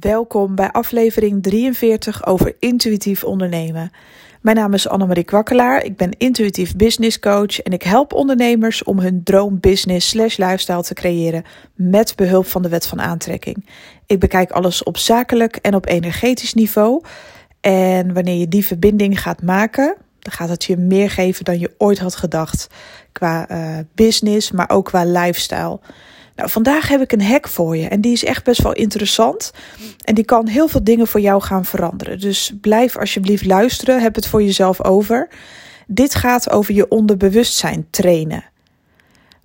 Welkom bij aflevering 43 over intuïtief ondernemen. Mijn naam is Annemarie Kwakkelaar, ik ben intuïtief business coach en ik help ondernemers om hun droombusiness slash lifestyle te creëren met behulp van de wet van aantrekking. Ik bekijk alles op zakelijk en op energetisch niveau en wanneer je die verbinding gaat maken, dan gaat het je meer geven dan je ooit had gedacht qua uh, business, maar ook qua lifestyle. Nou, vandaag heb ik een hack voor je en die is echt best wel interessant. En die kan heel veel dingen voor jou gaan veranderen. Dus blijf alsjeblieft luisteren, heb het voor jezelf over. Dit gaat over je onderbewustzijn trainen.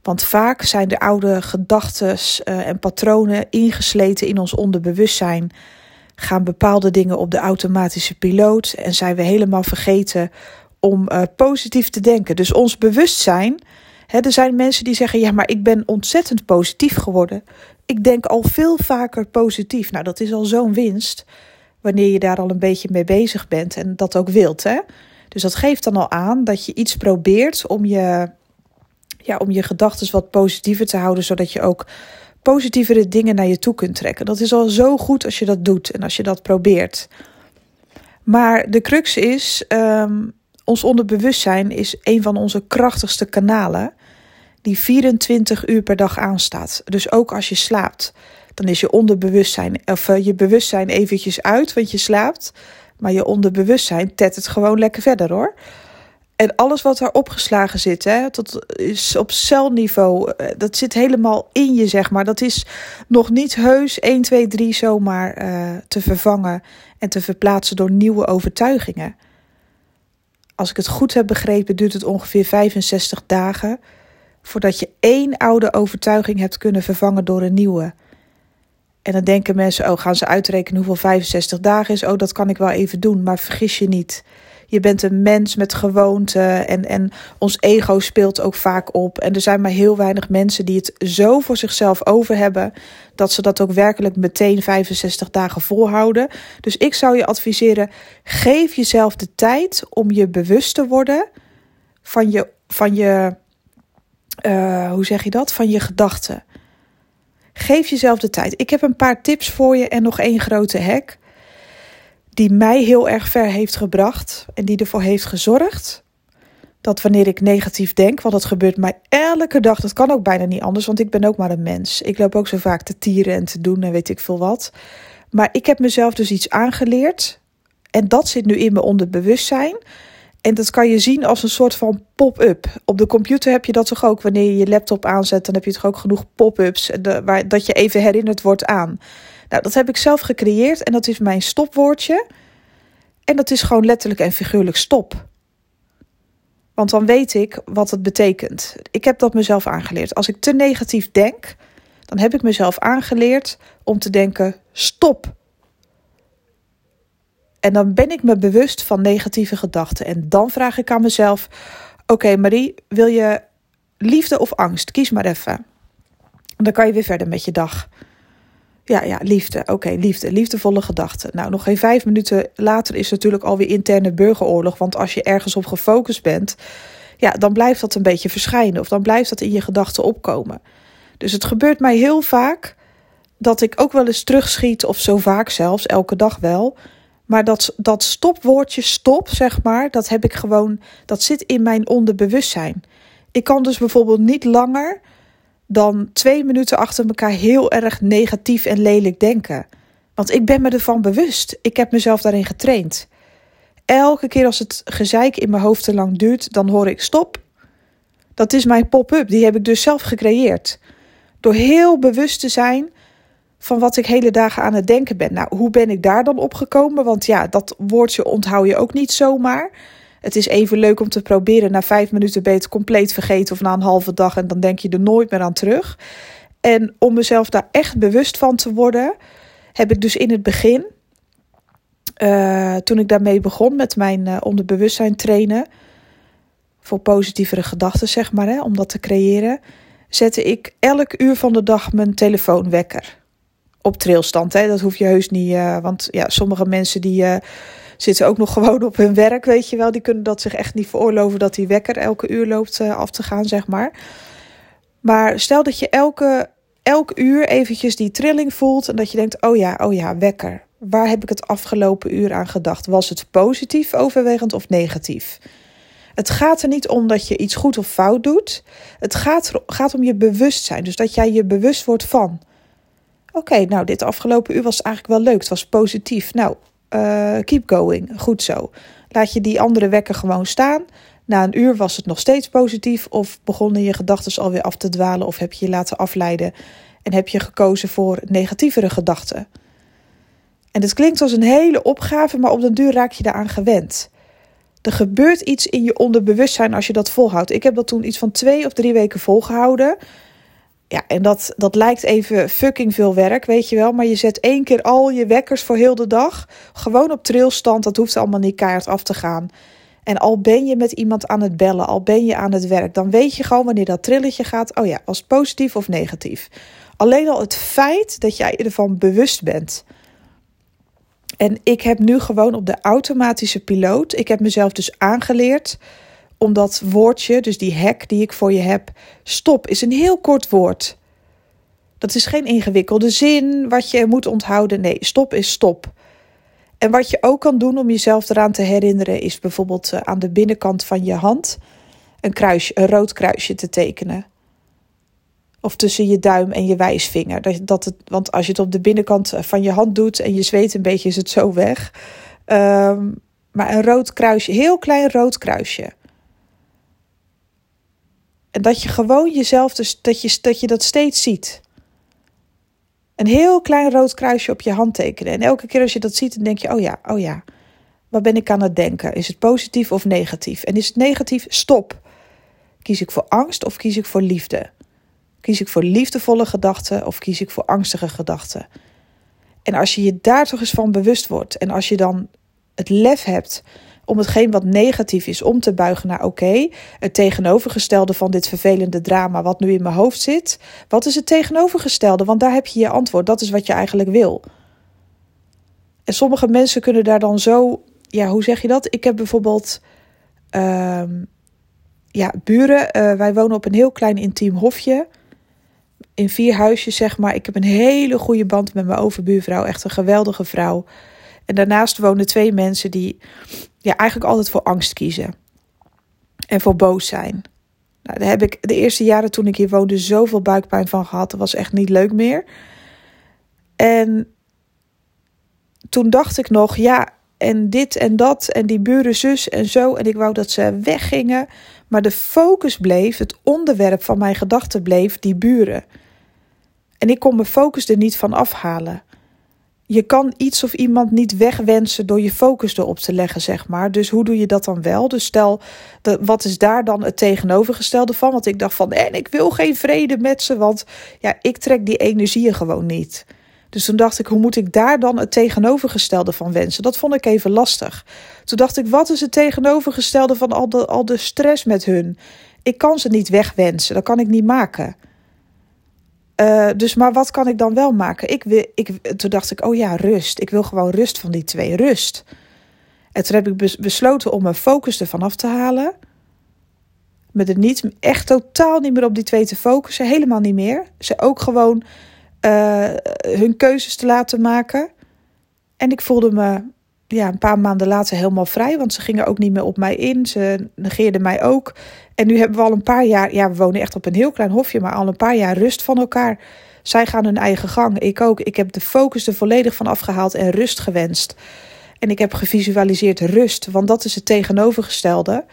Want vaak zijn de oude gedachten uh, en patronen ingesleten in ons onderbewustzijn. Gaan bepaalde dingen op de automatische piloot en zijn we helemaal vergeten om uh, positief te denken. Dus ons bewustzijn er zijn mensen die zeggen: ja, maar ik ben ontzettend positief geworden. Ik denk al veel vaker positief. Nou, dat is al zo'n winst. Wanneer je daar al een beetje mee bezig bent en dat ook wilt. Hè? Dus dat geeft dan al aan dat je iets probeert om je, ja, om je gedachten wat positiever te houden, zodat je ook positievere dingen naar je toe kunt trekken. Dat is al zo goed als je dat doet en als je dat probeert. Maar de crux is, um, ons onderbewustzijn is een van onze krachtigste kanalen die 24 uur per dag aanstaat. Dus ook als je slaapt, dan is je onderbewustzijn of uh, je bewustzijn eventjes uit, want je slaapt, maar je onderbewustzijn tet het gewoon lekker verder hoor. En alles wat daar opgeslagen zit, hè, dat is op celniveau, eh, dat zit helemaal in je, zeg maar. Dat is nog niet heus 1, 2, 3 zomaar uh, te vervangen en te verplaatsen door nieuwe overtuigingen. Als ik het goed heb begrepen, duurt het ongeveer 65 dagen voordat je één oude overtuiging hebt kunnen vervangen door een nieuwe. En dan denken mensen, oh, gaan ze uitrekenen hoeveel 65 dagen is? Oh, dat kan ik wel even doen, maar vergis je niet. Je bent een mens met gewoonten en, en ons ego speelt ook vaak op. En er zijn maar heel weinig mensen die het zo voor zichzelf over hebben dat ze dat ook werkelijk meteen 65 dagen volhouden. Dus ik zou je adviseren: geef jezelf de tijd om je bewust te worden van je, van je uh, hoe zeg je dat? Van je gedachten. Geef jezelf de tijd. Ik heb een paar tips voor je en nog één grote hack. Die mij heel erg ver heeft gebracht en die ervoor heeft gezorgd dat wanneer ik negatief denk, want dat gebeurt mij elke dag, dat kan ook bijna niet anders, want ik ben ook maar een mens. Ik loop ook zo vaak te tieren en te doen en weet ik veel wat. Maar ik heb mezelf dus iets aangeleerd en dat zit nu in mijn onderbewustzijn. En dat kan je zien als een soort van pop-up. Op de computer heb je dat toch ook. Wanneer je je laptop aanzet, dan heb je toch ook genoeg pop-ups. Waar, dat je even herinnerd wordt aan. Nou, dat heb ik zelf gecreëerd en dat is mijn stopwoordje. En dat is gewoon letterlijk en figuurlijk stop. Want dan weet ik wat het betekent. Ik heb dat mezelf aangeleerd. Als ik te negatief denk, dan heb ik mezelf aangeleerd om te denken: stop. En dan ben ik me bewust van negatieve gedachten. En dan vraag ik aan mezelf: Oké, Marie, wil je liefde of angst? Kies maar even. En dan kan je weer verder met je dag. Ja, ja, liefde. Oké, liefde. Liefdevolle gedachten. Nou, nog geen vijf minuten later is natuurlijk alweer interne burgeroorlog. Want als je ergens op gefocust bent, ja, dan blijft dat een beetje verschijnen. Of dan blijft dat in je gedachten opkomen. Dus het gebeurt mij heel vaak dat ik ook wel eens terugschiet, of zo vaak zelfs, elke dag wel maar dat, dat stopwoordje stop, zeg maar, dat heb ik gewoon, dat zit in mijn onderbewustzijn. Ik kan dus bijvoorbeeld niet langer dan twee minuten achter elkaar heel erg negatief en lelijk denken. Want ik ben me ervan bewust. Ik heb mezelf daarin getraind. Elke keer als het gezeik in mijn hoofd te lang duurt, dan hoor ik stop. Dat is mijn pop-up, die heb ik dus zelf gecreëerd. Door heel bewust te zijn van wat ik hele dagen aan het denken ben. Nou, hoe ben ik daar dan op gekomen? Want ja, dat woordje onthoud je ook niet zomaar. Het is even leuk om te proberen. Na vijf minuten ben je het compleet vergeten of na een halve dag en dan denk je er nooit meer aan terug. En om mezelf daar echt bewust van te worden, heb ik dus in het begin, uh, toen ik daarmee begon met mijn uh, onderbewustzijn trainen, voor positievere gedachten zeg maar, hè, om dat te creëren, zette ik elk uur van de dag mijn telefoon wekker op trilstand. Hè? Dat hoef je heus niet. Uh, want ja, sommige mensen die zitten ook nog gewoon op hun werk, weet je wel. Die kunnen dat zich echt niet veroorloven dat die wekker elke uur loopt uh, af te gaan, zeg maar. Maar stel dat je elke, elk uur eventjes die trilling voelt en dat je denkt: oh ja, oh ja, wekker. Waar heb ik het afgelopen uur aan gedacht? Was het positief overwegend of negatief? Het gaat er niet om dat je iets goed of fout doet. Het gaat, gaat om je bewustzijn. Dus dat jij je bewust wordt van. Oké, nou, dit afgelopen uur was eigenlijk wel leuk. Het was positief. Nou, uh, keep going. Goed zo. Laat je die andere wekker gewoon staan. Na een uur was het nog steeds positief. Of begonnen je gedachten alweer af te dwalen. Of heb je je laten afleiden. En heb je gekozen voor negatievere gedachten. En het klinkt als een hele opgave, maar op den duur raak je daaraan gewend. Er gebeurt iets in je onderbewustzijn als je dat volhoudt. Ik heb dat toen iets van twee of drie weken volgehouden. Ja, en dat, dat lijkt even fucking veel werk, weet je wel. Maar je zet één keer al je wekkers voor heel de dag. Gewoon op trilstand. Dat hoeft allemaal niet keihard af te gaan. En al ben je met iemand aan het bellen, al ben je aan het werk, dan weet je gewoon wanneer dat trilletje gaat. Oh ja, was positief of negatief. Alleen al het feit dat jij ervan bewust bent. En ik heb nu gewoon op de automatische piloot. Ik heb mezelf dus aangeleerd om dat woordje, dus die hack die ik voor je heb, stop is een heel kort woord. Dat is geen ingewikkelde zin wat je moet onthouden. Nee, stop is stop. En wat je ook kan doen om jezelf eraan te herinneren, is bijvoorbeeld eh, aan de binnenkant van je hand een, kruisje, een rood kruisje te tekenen. Of tussen je duim en je wijsvinger. Dat, dat het, want als je het op de binnenkant van je hand doet en je zweet een beetje, is het zo weg. Um, maar een rood kruisje, heel klein rood kruisje. En dat je gewoon jezelf, dus dat je, dat steeds ziet. Een heel klein rood kruisje op je hand tekenen. En elke keer als je dat ziet, dan denk je: oh ja, oh ja. Waar ben ik aan het denken? Is het positief of negatief? En is het negatief? Stop. Kies ik voor angst of kies ik voor liefde? Kies ik voor liefdevolle gedachten of kies ik voor angstige gedachten? En als je je daar toch eens van bewust wordt en als je dan het lef hebt om hetgeen wat negatief is om te buigen naar oké, het tegenovergestelde van dit vervelende drama wat nu in mijn hoofd zit, wat is het tegenovergestelde? Want daar heb je je antwoord, dat is wat je eigenlijk wil. En sommige mensen kunnen daar dan zo, ja, hoe zeg je dat? Ik heb bijvoorbeeld ehm, ja, buren. Uh, wij wonen op een heel klein intiem hofje in vier huisjes, zeg maar. Ik heb een hele goede band met mijn overbuurvrouw. Echt een geweldige vrouw. En daarnaast wonen twee mensen die ja, eigenlijk altijd voor angst kiezen. En voor boos zijn. Nou, daar heb ik de eerste jaren toen ik hier woonde zoveel buikpijn van gehad. Dat was echt niet leuk meer. En toen dacht ik nog, ja, en dit en dat en die buren zus en zo. En ik wou dat ze weggingen. Maar de focus bleef, het onderwerp van mijn gedachten bleef die buren. En ik kon mijn focus er niet van afhalen. Je kan iets of iemand niet wegwensen door je focus erop te leggen, zeg maar. Dus hoe doe je dat dan wel? Dus stel, wat is daar dan het tegenovergestelde van? Want ik dacht van, en ik wil geen vrede met ze, want ja, ik trek die energieën gewoon niet. Dus toen dacht ik, hoe moet ik daar dan het tegenovergestelde van wensen? Dat vond ik even lastig. Toen dacht ik, wat is het tegenovergestelde van al de, al de stress met hun? Ik kan ze niet wegwensen, dat kan ik niet maken. Uh, dus, maar wat kan ik dan wel maken? Ik, wil, ik, toen dacht ik, oh ja, rust. Ik wil gewoon rust van die twee, rust. En toen heb ik besloten om mijn focus ervan af te halen. Met het niet, echt totaal niet meer op die twee te focussen. Helemaal niet meer. Ze ook gewoon uh, hun keuzes te laten maken. En ik voelde me ja, een paar maanden later helemaal vrij, want ze gingen ook niet meer op mij in. Ze negeerden mij ook. En nu hebben we al een paar jaar, ja, we wonen echt op een heel klein hofje, maar al een paar jaar rust van elkaar. Zij gaan hun eigen gang, ik ook. Ik heb de focus er volledig van afgehaald en rust gewenst. En ik heb gevisualiseerd rust, want dat is het tegenovergestelde.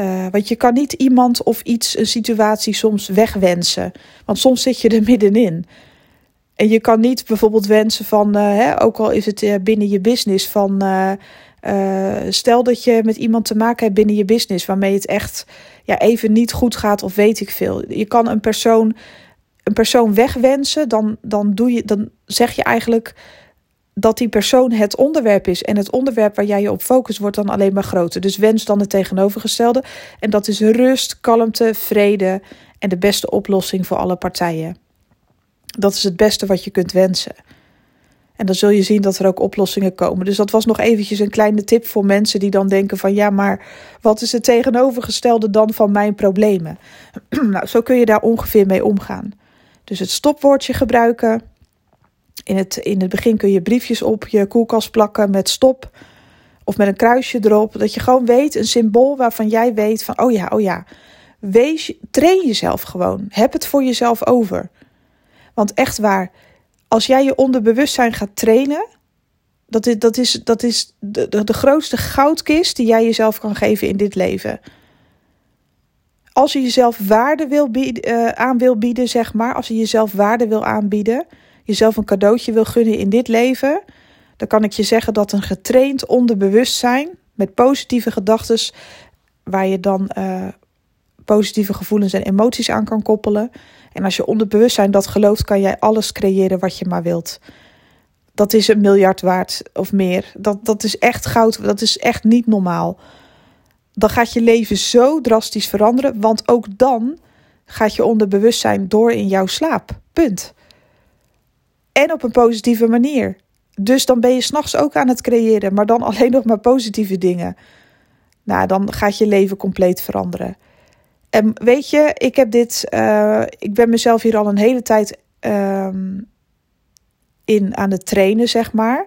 Uh, want je kan niet iemand of iets, een situatie soms wegwensen. Want soms zit je er middenin. En je kan niet bijvoorbeeld wensen van, uh, hè, ook al is het uh, binnen je business, van uh, stel dat je met iemand te maken hebt binnen je business waarmee het echt ja, even niet goed gaat of weet ik veel. Je kan een persoon, een persoon wegwensen, dan, dan, doe je, dan zeg je eigenlijk dat die persoon het onderwerp is. En het onderwerp waar jij je op focust wordt dan alleen maar groter. Dus wens dan het tegenovergestelde. En dat is rust, kalmte, vrede en de beste oplossing voor alle partijen. Dat is het beste wat je kunt wensen. En dan zul je zien dat er ook oplossingen komen. Dus dat was nog eventjes een kleine tip voor mensen die dan denken van ja, maar wat is het tegenovergestelde dan van mijn problemen? nou, zo kun je daar ongeveer mee omgaan. Dus het stopwoordje gebruiken. In het, in het begin kun je briefjes op je koelkast plakken met stop. Of met een kruisje erop. Dat je gewoon weet, een symbool waarvan jij weet van, oh ja, oh ja. Wees, train jezelf gewoon. Heb het voor jezelf over. Want echt waar, als jij je onderbewustzijn gaat trainen, dat is, dat is, dat is de, de, grootste goudkist die jij jezelf kan geven in dit leven. Als je jezelf waarde wil bieden, uh, aan wil bieden, zeg maar, als je jezelf waarde wil aanbieden, jezelf een cadeautje wil gunnen in dit leven, dan kan ik je zeggen dat een getraind onderbewustzijn met positieve gedachten, waar je dan uh, positieve gevoelens en emoties aan kan koppelen. En als je onderbewustzijn dat gelooft, kan jij alles creëren wat je maar wilt. Dat is een miljard waard of meer. Dat, dat is echt goud. Dat is echt niet normaal. Dan gaat je leven zo drastisch veranderen. Want ook dan gaat je onderbewustzijn door in jouw slaap. Punt. En op een positieve manier. Dus dan ben je s'nachts ook aan het creëren, maar dan alleen nog maar positieve dingen. Nou, dan gaat je leven compleet veranderen. En weet je, ik heb dit, uh, ik ben mezelf hier al een hele tijd uh, in aan het trainen, zeg maar.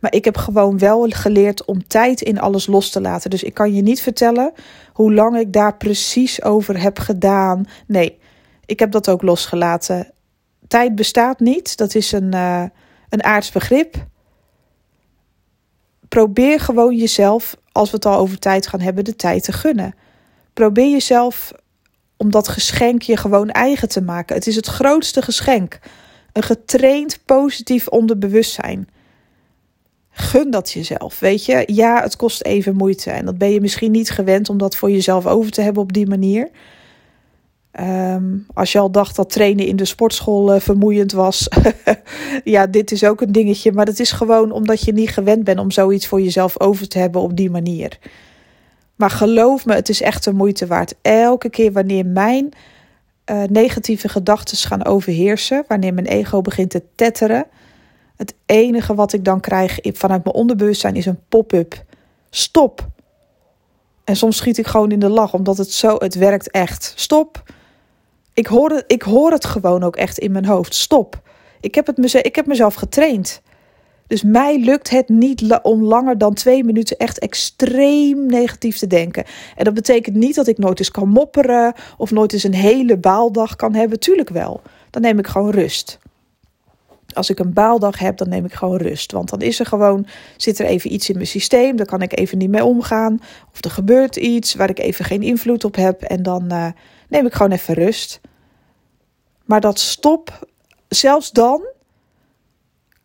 Maar ik heb gewoon wel geleerd om tijd in alles los te laten. Dus ik kan je niet vertellen hoe lang ik daar precies over heb gedaan. Nee, ik heb dat ook losgelaten. Tijd bestaat niet. Dat is een, uh, een aards begrip. Probeer gewoon jezelf, als we het al over tijd gaan hebben, de tijd te gunnen. Probeer jezelf om dat geschenk je gewoon eigen te maken. Het is het grootste geschenk. Een getraind positief onderbewustzijn. Gun dat jezelf. Weet je, ja, het kost even moeite. En dat ben je misschien niet gewend om dat voor jezelf over te hebben op die manier. Um, als je al dacht dat trainen in de sportschool uh, vermoeiend was. ja, dit is ook een dingetje. Maar het is gewoon omdat je niet gewend bent om zoiets voor jezelf over te hebben op die manier. Maar geloof me, het is echt de moeite waard. Elke keer wanneer mijn uh, negatieve gedachten gaan overheersen, wanneer mijn ego begint te tetteren, het enige wat ik dan krijg vanuit mijn onderbewustzijn is een pop-up. Stop. En soms schiet ik gewoon in de lach, omdat het zo, het werkt echt. Stop. Ik hoor het, ik hoor het gewoon ook echt in mijn hoofd. Stop. Ik heb, het ik heb mezelf getraind. Dus mij lukt het niet om langer dan twee minuten echt extreem negatief te denken. En dat betekent niet dat ik nooit eens kan mopperen of nooit eens een hele baaldag kan hebben. Tuurlijk wel. Dan neem ik gewoon rust. Als ik een baaldag heb, dan neem ik gewoon rust. Want dan is er gewoon, zit er even iets in mijn systeem, daar kan ik even niet mee omgaan. Of er gebeurt iets waar ik even geen invloed op heb. En dan uh, neem ik gewoon even rust. Maar dat stop, zelfs dan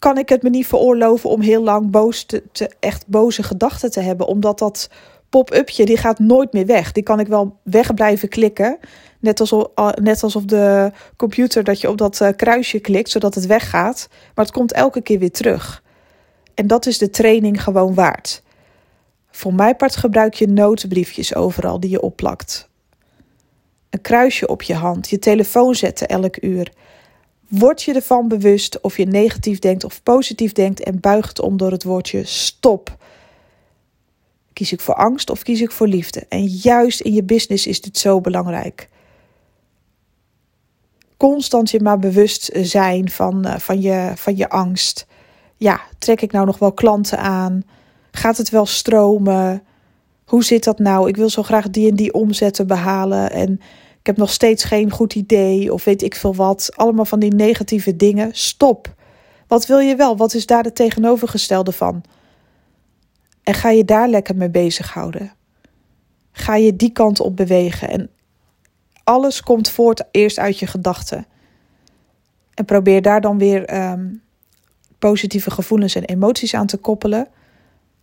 kan ik het me niet veroorloven om heel lang boos te, echt boze gedachten te hebben. Omdat dat pop-upje, die gaat nooit meer weg. Die kan ik wel weg blijven klikken. Net alsof, net alsof de computer dat je op dat eh, kruisje klikt, zodat het weggaat. Maar het komt elke keer weer terug. En dat is de training gewoon waard. Voor mijn part gebruik je notenbriefjes overal die je opplakt. Een kruisje op je hand, je telefoon zetten elk uur. Word je ervan bewust of je negatief denkt of positief denkt en buigt om door het woordje stop. Kies ik voor angst of kies ik voor liefde? En juist in je business is dit zo belangrijk. Constant je maar bewust zijn van, uh, van, je, van je angst. Ja, trek ik nou nog wel klanten aan? Gaat het wel stromen? Hoe zit dat nou? Ik wil zo graag die en die omzetten behalen. En ik heb nog steeds geen goed idee of weet ik veel wat. Allemaal van die negatieve dingen. Stop. Wat wil je wel? Wat is daar het tegenovergestelde van? En ga je daar lekker mee bezighouden. Ga je die kant op bewegen. En alles komt voort eerst uit je gedachten. En probeer daar dan weer um, positieve gevoelens en emoties aan te koppelen.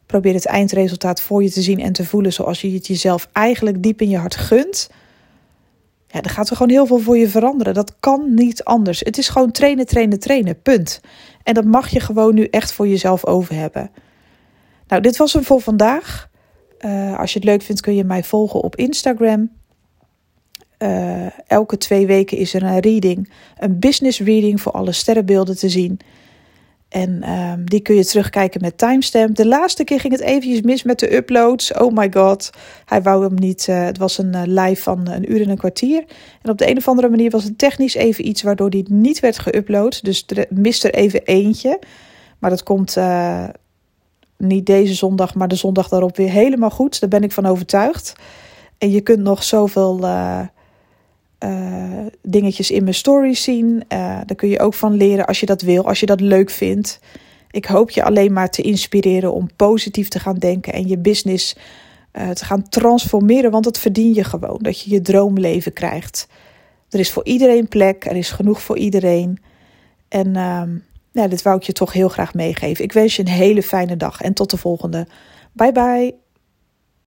Probeer het eindresultaat voor je te zien en te voelen zoals je het jezelf eigenlijk diep in je hart gunt. Ja, dan gaat er gewoon heel veel voor je veranderen. Dat kan niet anders. Het is gewoon trainen, trainen, trainen. Punt. En dat mag je gewoon nu echt voor jezelf over hebben. Nou, dit was hem voor vandaag. Uh, als je het leuk vindt, kun je mij volgen op Instagram. Uh, elke twee weken is er een reading, een business reading voor alle sterrenbeelden te zien. En um, die kun je terugkijken met timestamp. De laatste keer ging het eventjes mis met de uploads. Oh my god. Hij wou hem niet. Uh, het was een uh, live van een uur en een kwartier. En op de een of andere manier was het technisch even iets waardoor die niet werd geüpload. Dus er mist er even eentje. Maar dat komt niet deze zondag, maar de zondag daarop weer helemaal goed. Daar ben ik van overtuigd. En je kunt nog zoveel uh, dingetjes in mijn stories zien. Uh, daar kun je ook van leren als je dat wil, als je dat leuk vindt. Ik hoop je alleen maar te inspireren om positief te gaan denken en je business uh, te gaan transformeren, want dat verdien je gewoon. Dat je je droomleven krijgt. Er is voor iedereen plek, er is genoeg voor iedereen. En ja, dit wou ik je toch heel graag meegeven. Ik wens je een hele fijne dag en tot de volgende. Bye bye.